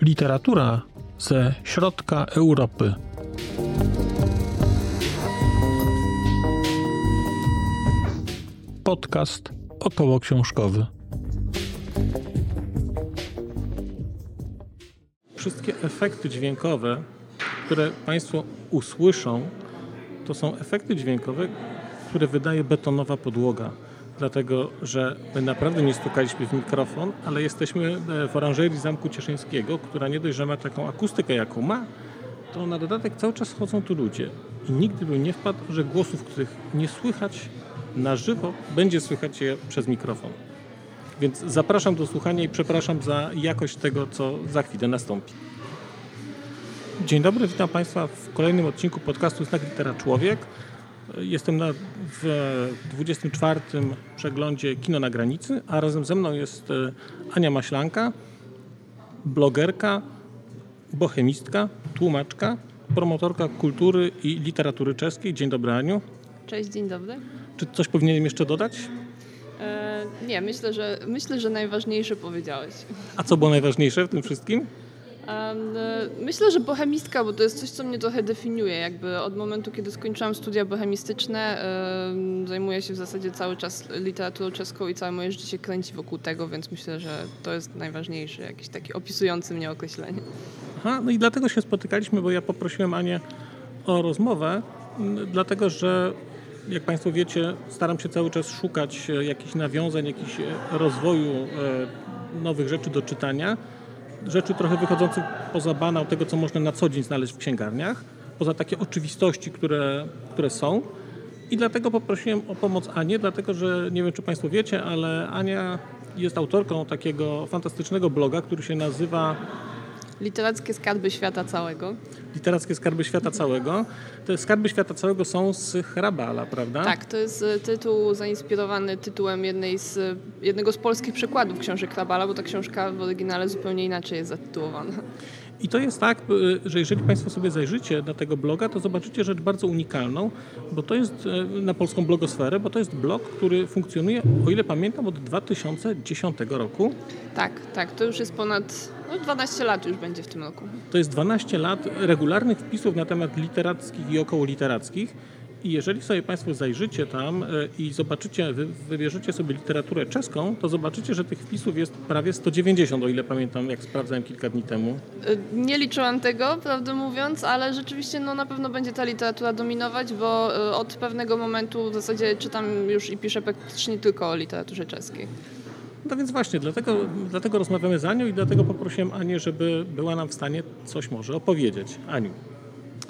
Literatura ze środka Europy. Podcast około książkowy. Wszystkie efekty dźwiękowe, które Państwo usłyszą, to są efekty dźwiękowe, które wydaje betonowa podłoga dlatego że my naprawdę nie stukaliśmy w mikrofon, ale jesteśmy e, w oranżerii Zamku Cieszyńskiego, która nie dość, że ma taką akustykę, jaką ma, to na dodatek cały czas chodzą tu ludzie. I nigdy bym nie wpadł, że głosów, których nie słychać na żywo, będzie słychać je przez mikrofon. Więc zapraszam do słuchania i przepraszam za jakość tego, co za chwilę nastąpi. Dzień dobry, witam Państwa w kolejnym odcinku podcastu Znak Litera Człowiek. Jestem na, w 24. przeglądzie Kino na granicy, a razem ze mną jest e, Ania Maślanka, blogerka, bohemistka, tłumaczka, promotorka kultury i literatury czeskiej. Dzień dobry Aniu. Cześć, dzień dobry. Czy coś powinienem jeszcze dodać? E, nie, myślę że, myślę, że najważniejsze powiedziałeś. A co było najważniejsze w tym wszystkim? E, myślę, że bohemistka, bo to jest coś, co mnie trochę definiuje. Jakby od momentu, kiedy skończyłam studia bohemistyczne, zajmuję się w zasadzie cały czas literaturą czeską i całe moje życie się kręci wokół tego, więc myślę, że to jest najważniejsze, jakieś takie opisujące mnie określenie. Aha, no i dlatego się spotykaliśmy, bo ja poprosiłem Anię o rozmowę, dlatego że jak Państwo wiecie, staram się cały czas szukać e, jakichś nawiązań, jakichś e, rozwoju e, nowych rzeczy do czytania rzeczy trochę wychodzących poza banał tego, co można na co dzień znaleźć w księgarniach, poza takie oczywistości, które, które są. I dlatego poprosiłem o pomoc Anię, dlatego że nie wiem, czy Państwo wiecie, ale Ania jest autorką takiego fantastycznego bloga, który się nazywa Literackie skarby świata całego. Literackie skarby świata całego. Te skarby świata całego są z Hrabala, prawda? Tak, to jest e, tytuł zainspirowany tytułem jednej z, jednego z polskich przekładów książek Hrabala, bo ta książka w oryginale zupełnie inaczej jest zatytułowana. I to jest tak, y, że jeżeli Państwo sobie zajrzycie na tego bloga, to zobaczycie rzecz bardzo unikalną, bo to jest na polską blogosferę, bo to jest blog, który funkcjonuje, o ile pamiętam, od 2010 roku. Tak, tak, to już jest ponad no 12 lat już będzie w tym roku. To jest 12 lat regularnych wpisów na temat literackich i około literackich. I jeżeli sobie Państwo zajrzycie tam e, i zobaczycie, wy, wybierzecie sobie literaturę czeską, to zobaczycie, że tych wpisów jest prawie 190, o ile pamiętam, jak sprawdzałem kilka dni temu. E, nie liczyłam tego, prawdę mówiąc, ale rzeczywiście no, na pewno będzie ta literatura dominować, bo e, od pewnego momentu w zasadzie czytam już i piszę praktycznie tylko o literaturze czeskiej. No więc właśnie, dlatego, dlatego rozmawiamy z Anią i dlatego poprosiłem Anię, żeby była nam w stanie coś może opowiedzieć. Aniu.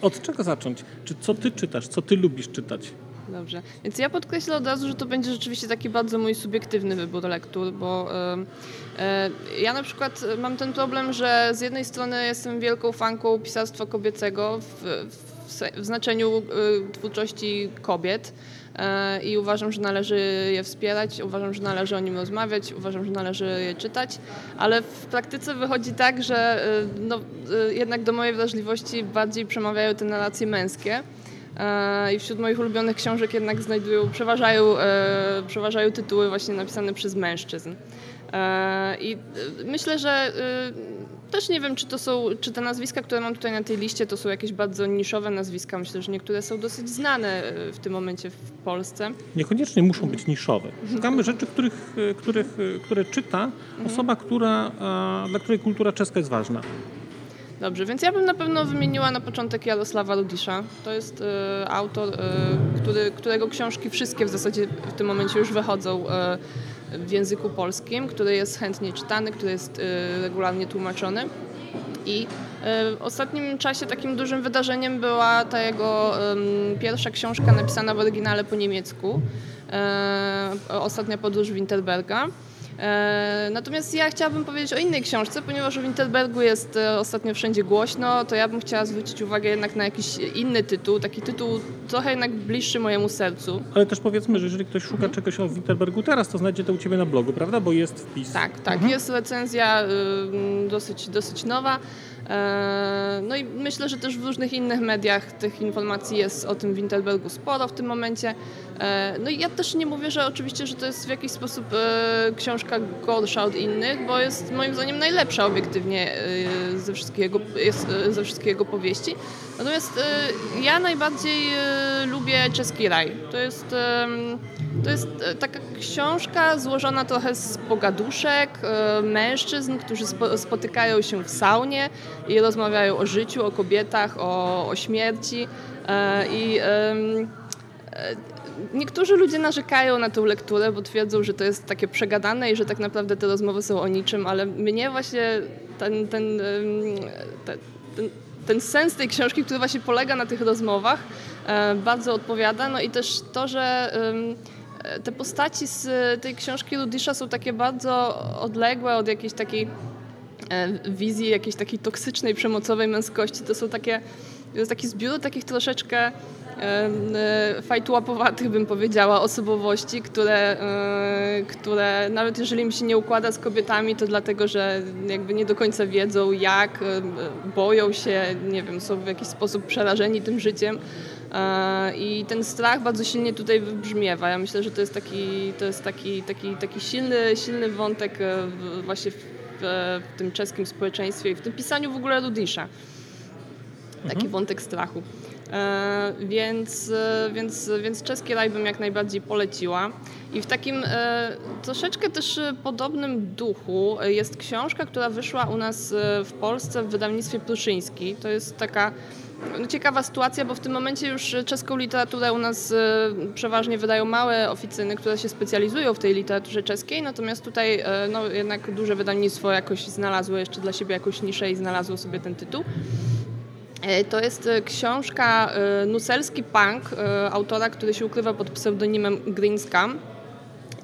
Od czego zacząć? Czy co ty czytasz? Co ty lubisz czytać? Dobrze. Więc ja podkreślę od razu, że to będzie rzeczywiście taki bardzo mój subiektywny wybór lektur, bo y, ja na przykład mam ten problem, że z jednej strony jestem wielką fanką pisarstwa kobiecego w, w, w znaczeniu y, twórczości kobiet, E, i uważam, że należy je wspierać, uważam, że należy o nim rozmawiać, uważam, że należy je czytać, ale w praktyce wychodzi tak, że e, no, e, jednak do mojej wrażliwości bardziej przemawiają te narracje męskie. I wśród moich ulubionych książek jednak znajdują, przeważają, przeważają tytuły właśnie napisane przez mężczyzn. I myślę, że też nie wiem, czy to są, czy te nazwiska, które mam tutaj na tej liście, to są jakieś bardzo niszowe nazwiska. Myślę, że niektóre są dosyć znane e, w tym momencie w Polsce. Niekoniecznie muszą być niszowe. Szukamy rzeczy, których, e, których, e, które czyta osoba, która, dla której kultura czeska jest ważna. Dobrze, więc ja bym na pewno wymieniła na początek Jarosława Rudisza. To jest y, autor, y, który, którego książki wszystkie w zasadzie w tym momencie już wychodzą y, w języku polskim, który jest chętnie czytany, który jest y, regularnie tłumaczony. I y, w ostatnim czasie takim dużym wydarzeniem była ta jego pierwsza książka napisana w oryginale po niemiecku, y, Ostatnia podróż Winterberga. E, natomiast ja chciałabym powiedzieć o innej książce, ponieważ o Winterbergu jest e, ostatnio wszędzie głośno, to ja bym chciała zwrócić uwagę jednak na jakiś inny tytuł, taki tytuł trochę jednak bliższy mojemu sercu. Ale też powiedzmy, że jeżeli ktoś szuka mhm. czegoś o Winterbergu teraz, to znajdzie to u Ciebie na blogu, prawda? Bo jest wpis. Tak, tak. Mhm. Jest recenzja y, dosyć, dosyć nowa. E, no i myślę, że też w różnych innych mediach tych informacji jest o tym Winterbergu sporo w tym momencie. E, no i ja też nie mówię, że oczywiście, że to jest w jakiś sposób e, książka gorsza od innych, bo jest moim zdaniem najlepsza obiektywnie ze wszystkich jego, ze wszystkich jego powieści. Natomiast ja najbardziej lubię Czeski Raj. To jest, to jest taka książka złożona trochę z pogaduszek mężczyzn, którzy spotykają się w saunie i rozmawiają o życiu, o kobietach, o, o śmierci. E, I e, niektórzy ludzie narzekają na tę lekturę, bo twierdzą, że to jest takie przegadane i że tak naprawdę te rozmowy są o niczym, ale mnie właśnie ten, ten, ten, ten ten sens tej książki, który właśnie polega na tych rozmowach, e, bardzo odpowiada. No i też to, że te postaci z tej książki Ludisza są takie bardzo odległe od jakiejś takiej E, wizji jakiejś takiej toksycznej, przemocowej męskości. To są takie, to jest taki zbiór takich troszeczkę fajtłapowatych, bym powiedziała, osobowości, które, które nawet jeżeli mi się nie układa z kobietami, to dlatego, że jakby nie do końca wiedzą jak, boją się, nie wiem, są w jakiś sposób przerażeni tym życiem. I ten strach bardzo silnie tutaj wybrzmiewa. Ja myślę, że to jest taki, to jest taki, taki, taki silny, silny wątek właśnie w w, tym czeskim społeczeństwie i w tym pisaniu w ogóle Ludisza. Taki mhm. wątek strachu. E, więc, e, więc, więc czeski raj bym jak najbardziej poleciła. I w takim e, troszeczkę też podobnym duchu jest książka, która wyszła u nas w Polsce w wydawnictwie Pruszyński. To jest taka no, ciekawa sytuacja, bo w tym momencie już czeską literaturę u nas przeważnie wydają małe oficyny, które się specjalizują w tej literaturze czeskiej, natomiast tutaj no, jednak duże wydawnictwo jakoś znalazło jeszcze dla siebie jakąś niszę i znalazło sobie ten tytuł. E, to jest książka Nuselski Punk, autora, który się ukrywa pod pseudonimem Greenskam.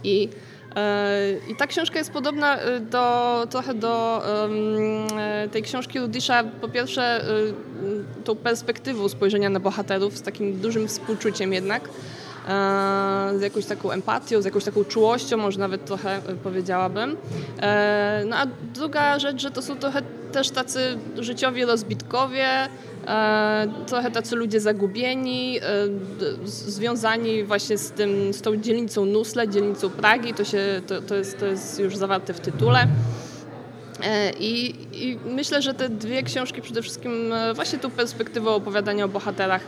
I E, I ta książka jest podobna e, do, trochę do tej książki Ludisza. Po pierwsze, tą perspektywą spojrzenia na bohaterów, z takim dużym współczuciem jednak, z jakąś taką empatią, z jakąś taką czułością, może nawet trochę powiedziałabym. No a druga rzecz, że to są trochę też tacy życiowi rozbitkowie, E, trochę tacy ludzie zagubieni, e, związani właśnie z, tym, z tą dzielnicą Nusle, dzielnicą Pragi, to, się, to, to, jest, to jest już zawarte w tytule. E, I, I, myślę, że te dwie książki przede wszystkim właśnie tą perspektywą opowiadania o bohaterach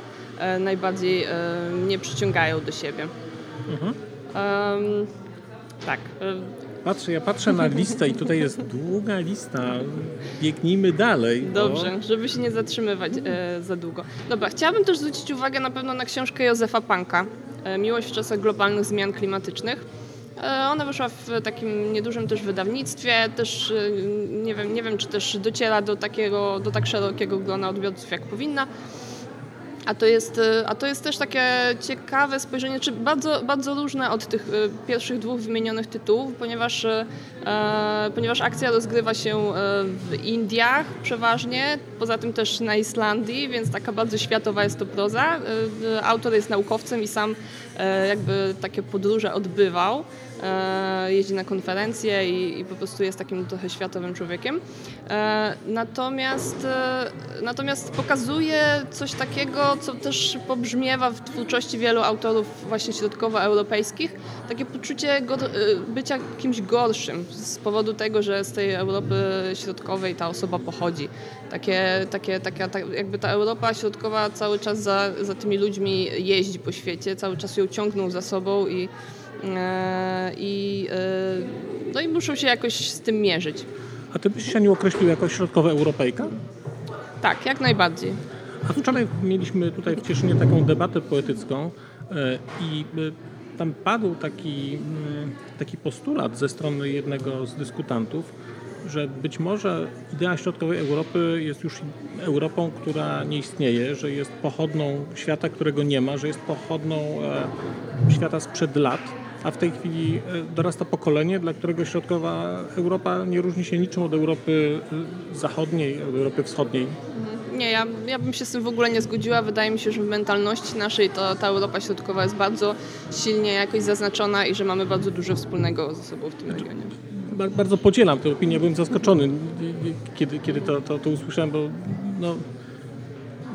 najbardziej mnie przyciągają do siebie. Mhm. Um, tak. Patrzę, ja patrzę na listę i tutaj jest długa lista. Biegnijmy dalej. Dobrze, żeby się nie zatrzymywać e, za długo. Dobra, chciałabym też zwrócić uwagę na pewno na książkę Józefa Panka. E, Miłość w czasach globalnych zmian klimatycznych. E, ona wyszła w takim niedużym też wydawnictwie, też e, nie wiem, nie wiem czy też dociera do takiego, do tak szerokiego grona odbiorców jak powinna. A to, jest, y, a to jest też takie ciekawe spojrzenie, czy bardzo, bardzo różne od tych y, pierwszych dwóch wymienionych tytułów, ponieważ, y, e, ponieważ akcja rozgrywa się w Indiach przeważnie, poza tym też na Islandii, więc taka bardzo światowa jest to proza. Autor jest naukowcem i sam jakby takie podróże odbywał. E, jeździ na konferencje i, i, po prostu jest takim trochę światowym człowiekiem. E, natomiast, e, natomiast pokazuje coś takiego, co też pobrzmiewa w twórczości wielu autorów właśnie środkowoeuropejskich, takie poczucie bycia kimś gorszym z powodu tego, że z tej Europy Środkowej ta osoba pochodzi. Takie, takie, taka, ta, jakby ta Europa Środkowa cały czas za, za tymi ludźmi jeździ po świecie, cały czas ją ciągną za sobą i i, e, no i muszą się jakoś z tym mierzyć. A ty byś się nie określił jako środkowa Europejka? Tak, jak najbardziej. A wczoraj mieliśmy tutaj w Cieszynie taką debatę poetycką e, i tam padł taki, taki postulat ze strony jednego z dyskutantów, że być może idea środkowej Europy jest już Europą, która nie istnieje, że jest pochodną świata, którego nie ma, że jest pochodną świata sprzed lat a w tej chwili e, dorasta pokolenie, dla którego środkowa Europa nie różni się niczym od Europy e, zachodniej, od Europy wschodniej. Mhm. Nie, ja, ja bym się z tym w ogóle nie zgodziła. Wydaje mi się, że w mentalności naszej to ta Europa Środkowa jest bardzo silnie jakoś zaznaczona i że mamy bardzo dużo wspólnego ze sobą w tym regionie. bardzo podzielam tę opinię, byłem zaskoczony, kiedy, kiedy to, to, to usłyszałem, bo no,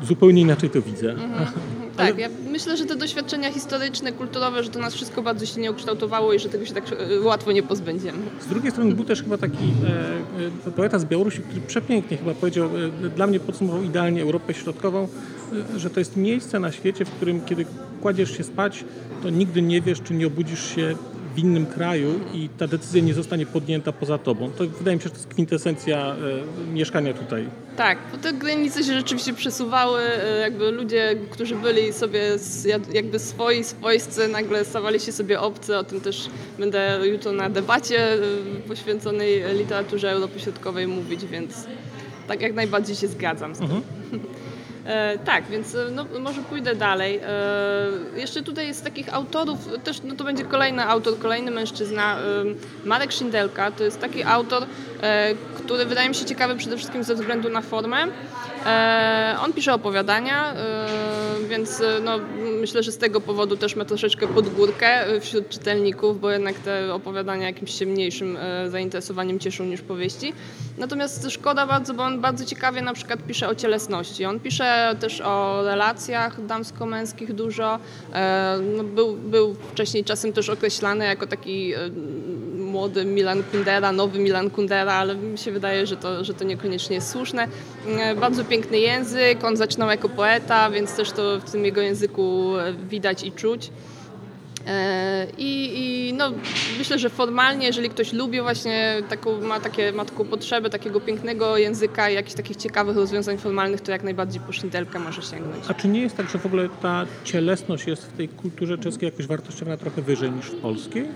zupełnie inaczej to widzę. Mhm. Tak, ja myślę, że te doświadczenia historyczne, kulturowe, że to nas wszystko bardzo silnie ukształtowało i że tego się tak e, łatwo nie pozbędziemy. Z drugiej strony był też chyba taki e, e, poeta z Białorusi, który przepięknie chyba powiedział, e, dla mnie podsumował idealnie Europę Środkową, e, że to jest miejsce na świecie, w którym kiedy kładziesz się spać, to nigdy nie wiesz, czy nie obudzisz się w innym kraju i ta decyzja nie zostanie podjęta poza tobą. To wydaje mi się, że to jest kwintesencja e, mieszkania tutaj. Tak, bo te granice się rzeczywiście przesuwały, e, jakby ludzie, którzy byli sobie jakby swoi, swojscy, nagle stawali się sobie obcy, o tym też będę jutro na debacie e, poświęconej literaturze Europy Środkowej mówić, więc tak jak najbardziej się zgadzam z tym. Mhm. E, tak, więc e, no, może pójdę dalej. E, jeszcze tutaj jest takich autorów, też no, to będzie kolejny autor, kolejny mężczyzna, e, Marek Szyndelka. To jest taki autor, który wydaje mi się ciekawy przede wszystkim ze względu na formę. E, on pisze opowiadania, więc no, myślę, że z tego powodu też ma troszeczkę podgórkę wśród czytelników, bo jednak te opowiadania jakimś się mniejszym zainteresowaniem cieszą niż powieści. Natomiast szkoda bardzo, bo on bardzo ciekawie na przykład pisze o cielesności. On pisze też o relacjach damsko-męskich dużo. E, no, był, był wcześniej czasem też określany jako taki e, młody Milan Kundera, nowy Milan Kundera, ale mi się wydaje, że to, że to niekoniecznie jest słuszne. E, bardzo piękny język, on zaczynał jako poeta, więc też to w tym jego języku widać i czuć. E, I, I, no, myślę, że formalnie, jeżeli ktoś lubi właśnie taką, ma, takie, ma taką potrzebę takiego pięknego języka i jakichś takich ciekawych rozwiązań formalnych, to jak najbardziej po szyndelkę może sięgnąć. A czy nie jest tak, że w ogóle ta cielesność jest w tej kulturze czeskiej jakoś wartościowana trochę wyżej niż w polskiej?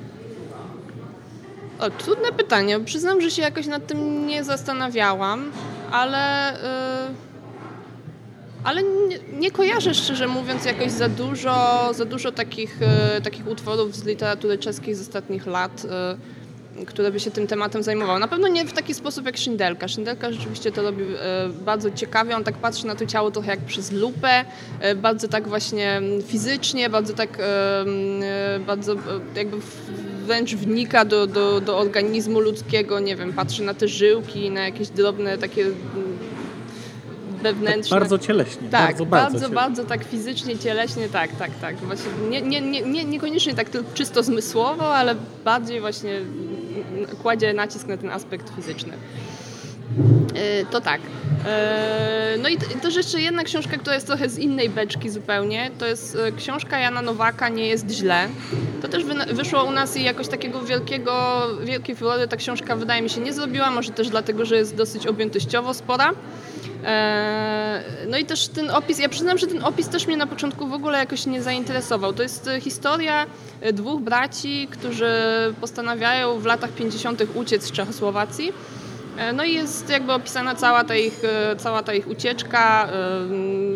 O, trudne pytanie. Przyznam, że się jakoś nad tym nie zastanawiałam, ale... Yy ale nie, nie, kojarzę szczerze mówiąc jakoś za dużo, za dużo takich, e, takich utworów z literatury czeskiej z ostatnich lat, e, które by się tym tematem zajmowały. Na pewno nie w taki sposób jak Szyndelka. Szyndelka rzeczywiście to robi e, bardzo ciekawie, on tak patrzy na to ciało trochę jak przez lupę, bardzo tak właśnie fizycznie, bardzo tak bardzo jakby wręcz wnika do, do, do organizmu ludzkiego, nie wiem, patrzy na te żyłki, na jakieś drobne takie wewnętrzne. Tak bardzo cieleśnie. Tak, bardzo, bardzo, bardzo, bardzo, tak fizycznie, cieleśnie, tak, tak, tak. Właśnie nie, nie, nie, nie, niekoniecznie tak czysto zmysłowo, ale bardziej właśnie kładzie nacisk na ten aspekt fizyczny. E, to tak. No i też jeszcze jedna książka, która jest trochę z innej beczki zupełnie, to jest e, książka Jana Nowaka Nie jest źle. To też wyszło u nas i jakoś takiego wielkiego, wielkiej furory ta książka wydaje mi się nie zrobiła, może też dlatego, że jest dosyć objętościowo spora. E, no i też ten opis, ja przyznam, że ten opis też mnie na początku w ogóle jakoś nie zainteresował. To jest e, historia dwóch braci, którzy postanawiają w latach 50. uciec z Czechosłowacji. No i jest jakby opisana cała ta ich, cała ta ich ucieczka,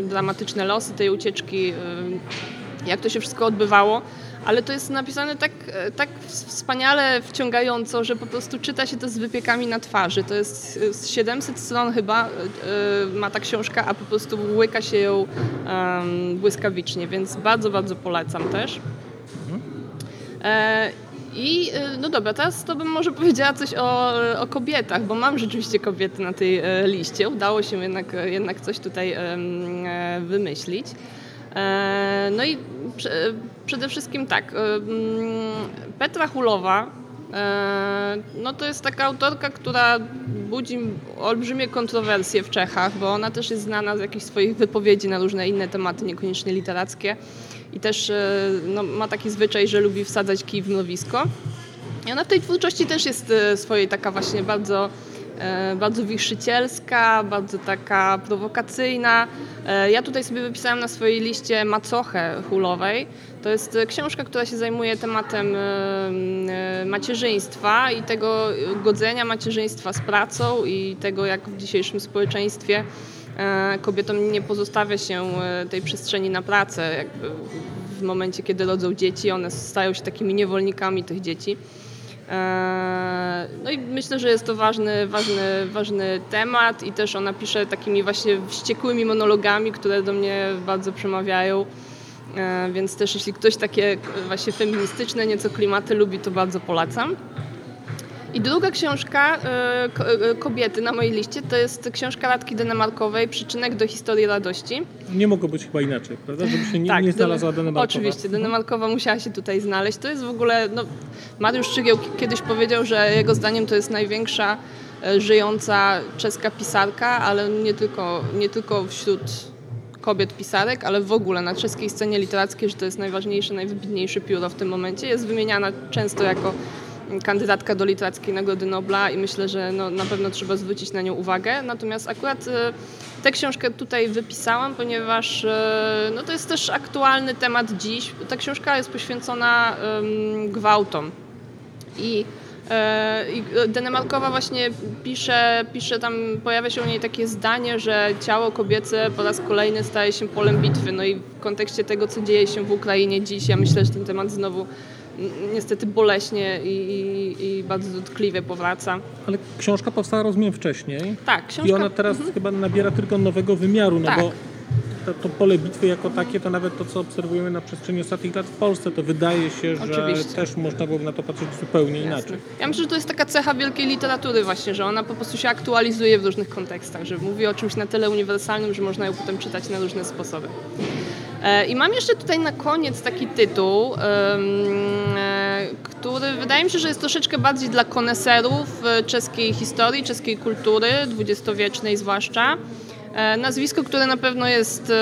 dramatyczne losy tej ucieczki, jak to się wszystko odbywało ale to jest napisane tak, tak wspaniale, wciągająco, że po prostu czyta się to z wypiekami na twarzy. To jest 700 stron chyba e, ma ta książka, a po prostu łyka się ją błyskawicznie, więc bardzo, bardzo polecam też. E, I e, no dobra, teraz to bym może powiedziała coś o, o kobietach, bo mam rzeczywiście kobiety na tej liście. Udało się jednak, jednak coś tutaj wymyślić. No i przede wszystkim tak, Petra Hulowa e, no to jest taka autorka, która budzi olbrzymie kontrowersje w Czechach, bo ona też jest znana z jakichś swoich wypowiedzi na różne inne tematy, niekoniecznie literackie i też e, no, ma taki zwyczaj, że lubi wsadzać kij w mrowisko. I ona w tej twórczości też jest e, swojej taka właśnie bardzo E, bardzo wichrzycielska, bardzo taka prowokacyjna. Ja tutaj sobie wypisałam na swojej liście Macochę Hulowej. To jest książka, która się zajmuje tematem macierzyństwa i tego godzenia macierzyństwa z pracą i tego, jak w dzisiejszym społeczeństwie kobietom nie pozostawia się tej przestrzeni na pracę. w momencie, kiedy rodzą dzieci, one stają się takimi niewolnikami tych dzieci. Eee, no i myślę, że jest to ważny, ważny, ważny temat i też ona pisze takimi właśnie wściekłymi monologami, które do mnie bardzo przemawiają. Więc też jeśli ktoś takie właśnie feministyczne nieco klimaty lubi, to bardzo polecam. I druga książka y, kobiety na mojej liście to jest książka Radki Denemarkowej Przyczynek do historii radości. Nie mogło być chyba inaczej, prawda? Żeby się nie, tak, nie znalazła Denemarkowa. Oczywiście, Denemarkowa musiała się tutaj znaleźć. To jest w ogóle, no, Mariusz Szczygieł kiedyś powiedział, że jego zdaniem to jest największa e, żyjąca czeska pisarka, ale nie tylko, nie tylko wśród kobiet pisarek, ale w ogóle na czeskiej scenie literackiej, że to jest najważniejsze, najwybitniejsze pióro w tym momencie. Jest wymieniana często jako kandydatka do Literackiej Nagrody Nobla i myślę, że no, na pewno trzeba zwrócić na nią uwagę. Natomiast akurat e, tę książkę tutaj wypisałam, ponieważ e, no, to jest też aktualny temat dziś. Ta książka jest poświęcona gwałtom i e, Denemarkowa właśnie pisze, pisze tam, pojawia się u niej takie zdanie, że ciało kobiece po raz kolejny staje się polem bitwy. No i w kontekście tego, co dzieje się w Ukrainie dziś, ja myślę, że ten temat znowu niestety boleśnie i, i, i, bardzo dotkliwie powraca. Ale książka powstała, rozumiem, wcześniej. Tak, książka... I ona teraz mhm. chyba nabiera tylko nowego wymiaru, no tak. bo to, to, pole bitwy jako takie, to nawet to, co obserwujemy na przestrzeni ostatnich lat w Polsce, to wydaje się, że Oczywiście. też można było na to patrzeć zupełnie Jasne. inaczej. Ja myślę, że to jest taka cecha wielkiej literatury właśnie, że ona po prostu się aktualizuje w różnych kontekstach, że mówi o czymś na tyle uniwersalnym, że można ją potem czytać na różne sposoby. E, I mam jeszcze tutaj na koniec taki tytuł, e, który wydaje mi się, że jest troszeczkę bardziej dla koneserów e, czeskiej historii, czeskiej kultury, dwudziestowiecznej zwłaszcza. Nazwisko, które na pewno jest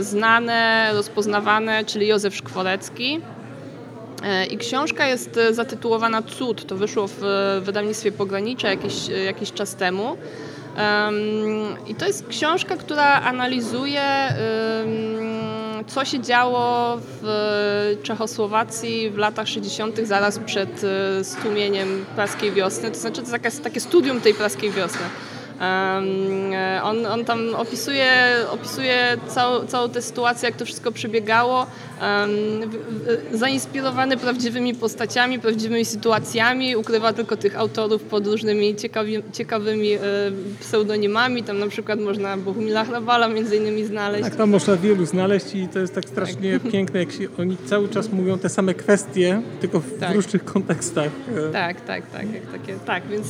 znane, rozpoznawane, czyli Józef Szkworecki. I książka jest zatytułowana Cud. To wyszło w wydawnictwie Pogranicze jakiś, jakiś czas temu. I to jest książka, która analizuje co się działo w Czechosłowacji w latach 60., zaraz przed e, stłumieniem praskiej wiosny. To znaczy, to jest takie studium tej praskiej wiosny. E, on, on tam opisuje, opisuje całą, całą tę sytuację, jak to wszystko przebiegało, zainspirowany prawdziwymi postaciami, prawdziwymi sytuacjami, ukrywa tylko tych autorów pod różnymi ciekawi, ciekawymi e, pseudonimami, tam na przykład można Bohumila Hrabala między innymi znaleźć. Tak, tam można wielu znaleźć i to jest tak strasznie tak. piękne, jak się, oni cały czas mówią te same kwestie, tylko w tak. różnych kontekstach. Tak, tak, tak, jak takie, tak, więc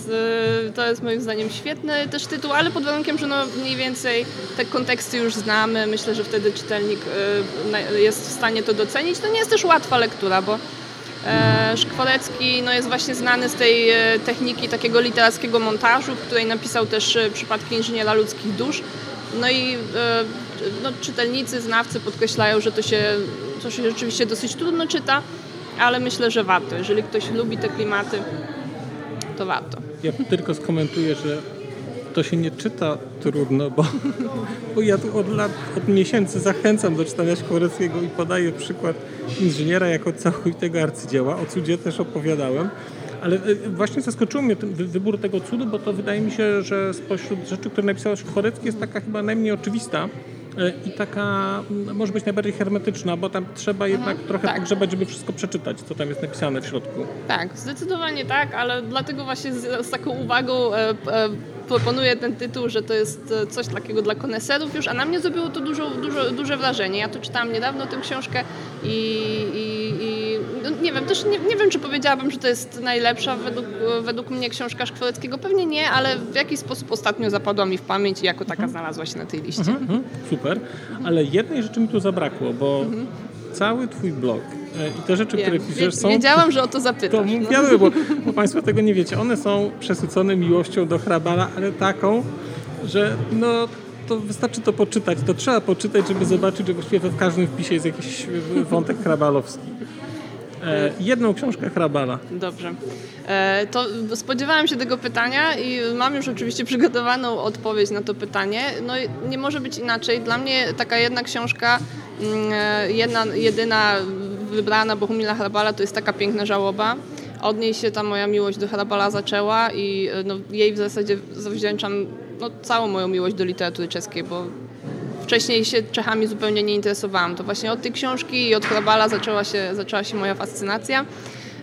to jest moim zdaniem świetny też tytuł, ale pod warunkiem, że no mniej więcej te konteksty już znamy. Myślę, że wtedy czytelnik y, jest w stanie to docenić. To nie jest też łatwa lektura, bo e, Szkworecki no, jest właśnie znany z tej e, techniki takiego literackiego montażu, w której napisał też e, przypadki inżyniera ludzkich dusz. No i no, czytelnicy, znawcy podkreślają, że to się, to się rzeczywiście dosyć trudno czyta, ale myślę, że warto. Jeżeli ktoś lubi te klimaty, to warto. Ja tylko skomentuję, że to się nie czyta trudno, bo, bo ja tu od lat, od miesięcy zachęcam do czytania Szkłoreckiego i podaję przykład inżyniera jako całkowitego arcydzieła. O cudzie też opowiadałem. Ale e, właśnie zaskoczył mnie ten wybór tego cudu, bo to wydaje mi się, że spośród rzeczy, które napisał Szkworecki jest taka chyba najmniej oczywista e, i taka może być najbardziej hermetyczna, bo tam trzeba jednak mhm, trochę tak. pogrzebać, żeby wszystko przeczytać, co tam jest napisane w środku. Tak, zdecydowanie tak, ale dlatego właśnie z, z taką uwagą e, e, proponuję ten tytuł, że to jest e, coś takiego dla koneserów już, a na mnie zrobiło to dużo, dużo, duże wrażenie. Ja to czytałam niedawno tę książkę i, i, i no nie wiem, też nie, nie, wiem, czy powiedziałabym, że to jest najlepsza według, według mnie książka Szkworeckiego. Pewnie nie, ale w jakiś sposób ostatnio zapadła mi w pamięć i jako taka mhm. znalazła się na tej liście. Mhm, mhm. super, ale jednej rzeczy mi tu zabrakło, bo mhm. cały twój blog I te rzeczy, Wiem. które piszesz są... Wiedziałam, że o to zapytasz. To no. bo, bo Państwo tego nie wiecie. One są przesycone miłością do Hrabala, ale taką, że no to wystarczy to poczytać. To trzeba poczytać, żeby zobaczyć, że właściwie w każdym wpisie jest jakiś wątek hrabalowski. E, jedną książkę Hrabala. Dobrze. E, to spodziewałam się tego pytania i mam już oczywiście przygotowaną odpowiedź na to pytanie. No nie może być inaczej. Dla mnie taka jedna książka, mm, e, jedna, jedyna wybrana Bohumila Hrabala to jest taka piękna żałoba. Od niej się ta moja miłość do Hrabala zaczęła i e, no, jej w zasadzie zawdzięczam no, całą moją miłość do literatury czeskiej, bo wcześniej się Czechami zupełnie nie interesowałam. To właśnie od tej książki i od Hrabala zaczęła się, zaczęła się moja fascynacja.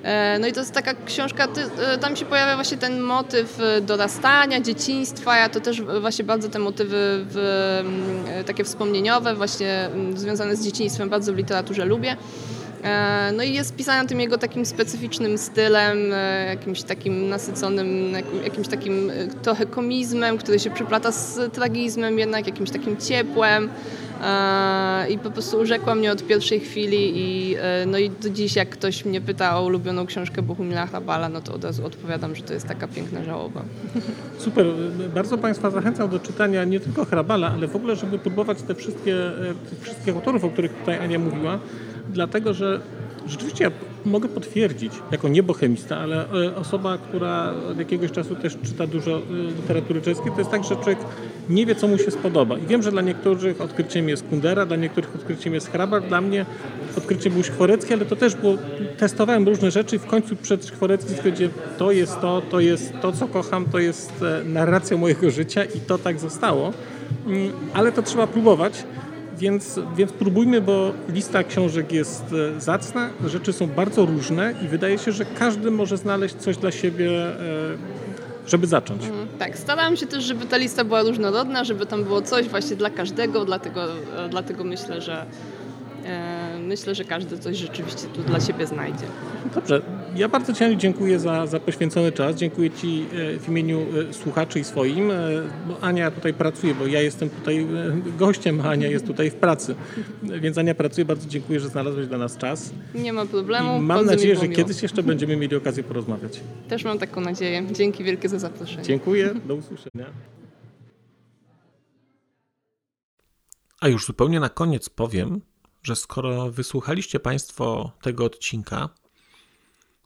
E, no i to jest taka książka, e, tam się pojawia właśnie ten motyw dorastania, dzieciństwa. Ja to też właśnie bardzo te motywy w, takie wspomnieniowe, właśnie związane z dzieciństwem bardzo w literaturze lubię. E, no i jest pisana tym jego takim specyficznym stylem, e, jakimś takim nasyconym, jakimś takim e, trochę komizmem, który się przyplata z tragizmem, jednak jakimś takim ciepłem. I po prostu urzekła mnie od pierwszej chwili i, no i do dziś jak ktoś mnie pyta o ulubioną książkę Bohumila Hrabala, no to od razu odpowiadam, że to jest taka piękna żałoba. Super. Bardzo Państwa zachęcam do czytania nie tylko Hrabala, ale w ogóle, żeby próbować te wszystkie, tych wszystkich autorów, o których tutaj Ania mówiła, dlatego że rzeczywiście ja mogę potwierdzić, jako niebochemista, ale e, osoba, która od jakiegoś czasu też czyta dużo e, literatury czeskiej, to jest tak, że człowiek nie wie, co mu się spodoba. I wiem, że dla niektórych odkryciem jest Kundera, dla niektórych odkryciem jest Hrabar, dla mnie odkryciem był Szkworecki, ale to też było, testowałem różne rzeczy i w końcu przed Szkworeckim stwierdziłem, to jest to, to jest to, co kocham, to jest e, narracja mojego życia i to tak zostało. Mm, ale to trzeba próbować. Więc, więc próbujmy, bo lista książek jest e, zacna, rzeczy są bardzo różne i wydaje się, że każdy może znaleźć coś dla siebie, e, żeby zacząć. Mm, tak, starałam się też, żeby ta lista była różnorodna, żeby tam było coś właśnie dla każdego, dlatego, e, dlatego myślę, że myślę, że każdy coś rzeczywiście tu dla siebie znajdzie. Dobrze, ja bardzo Ci dziękuję za, za poświęcony czas. Dziękuję Ci e, w imieniu e, słuchaczy i swoim. E, bo Ania tutaj pracuje, bo ja jestem tutaj gościem, a Ania jest tutaj w pracy. Więc Ania pracuje. Bardzo dziękuję, że znalazłeś dla nas czas. Nie ma problemu. I mam nadzieję, że kiedyś jeszcze będziemy mieli okazję porozmawiać. Też mam taką nadzieję. Dzięki wielkie za zaproszenie. Dziękuję. Do usłyszenia. A już zupełnie na koniec powiem, że skoro wysłuchaliście Państwo tego odcinka,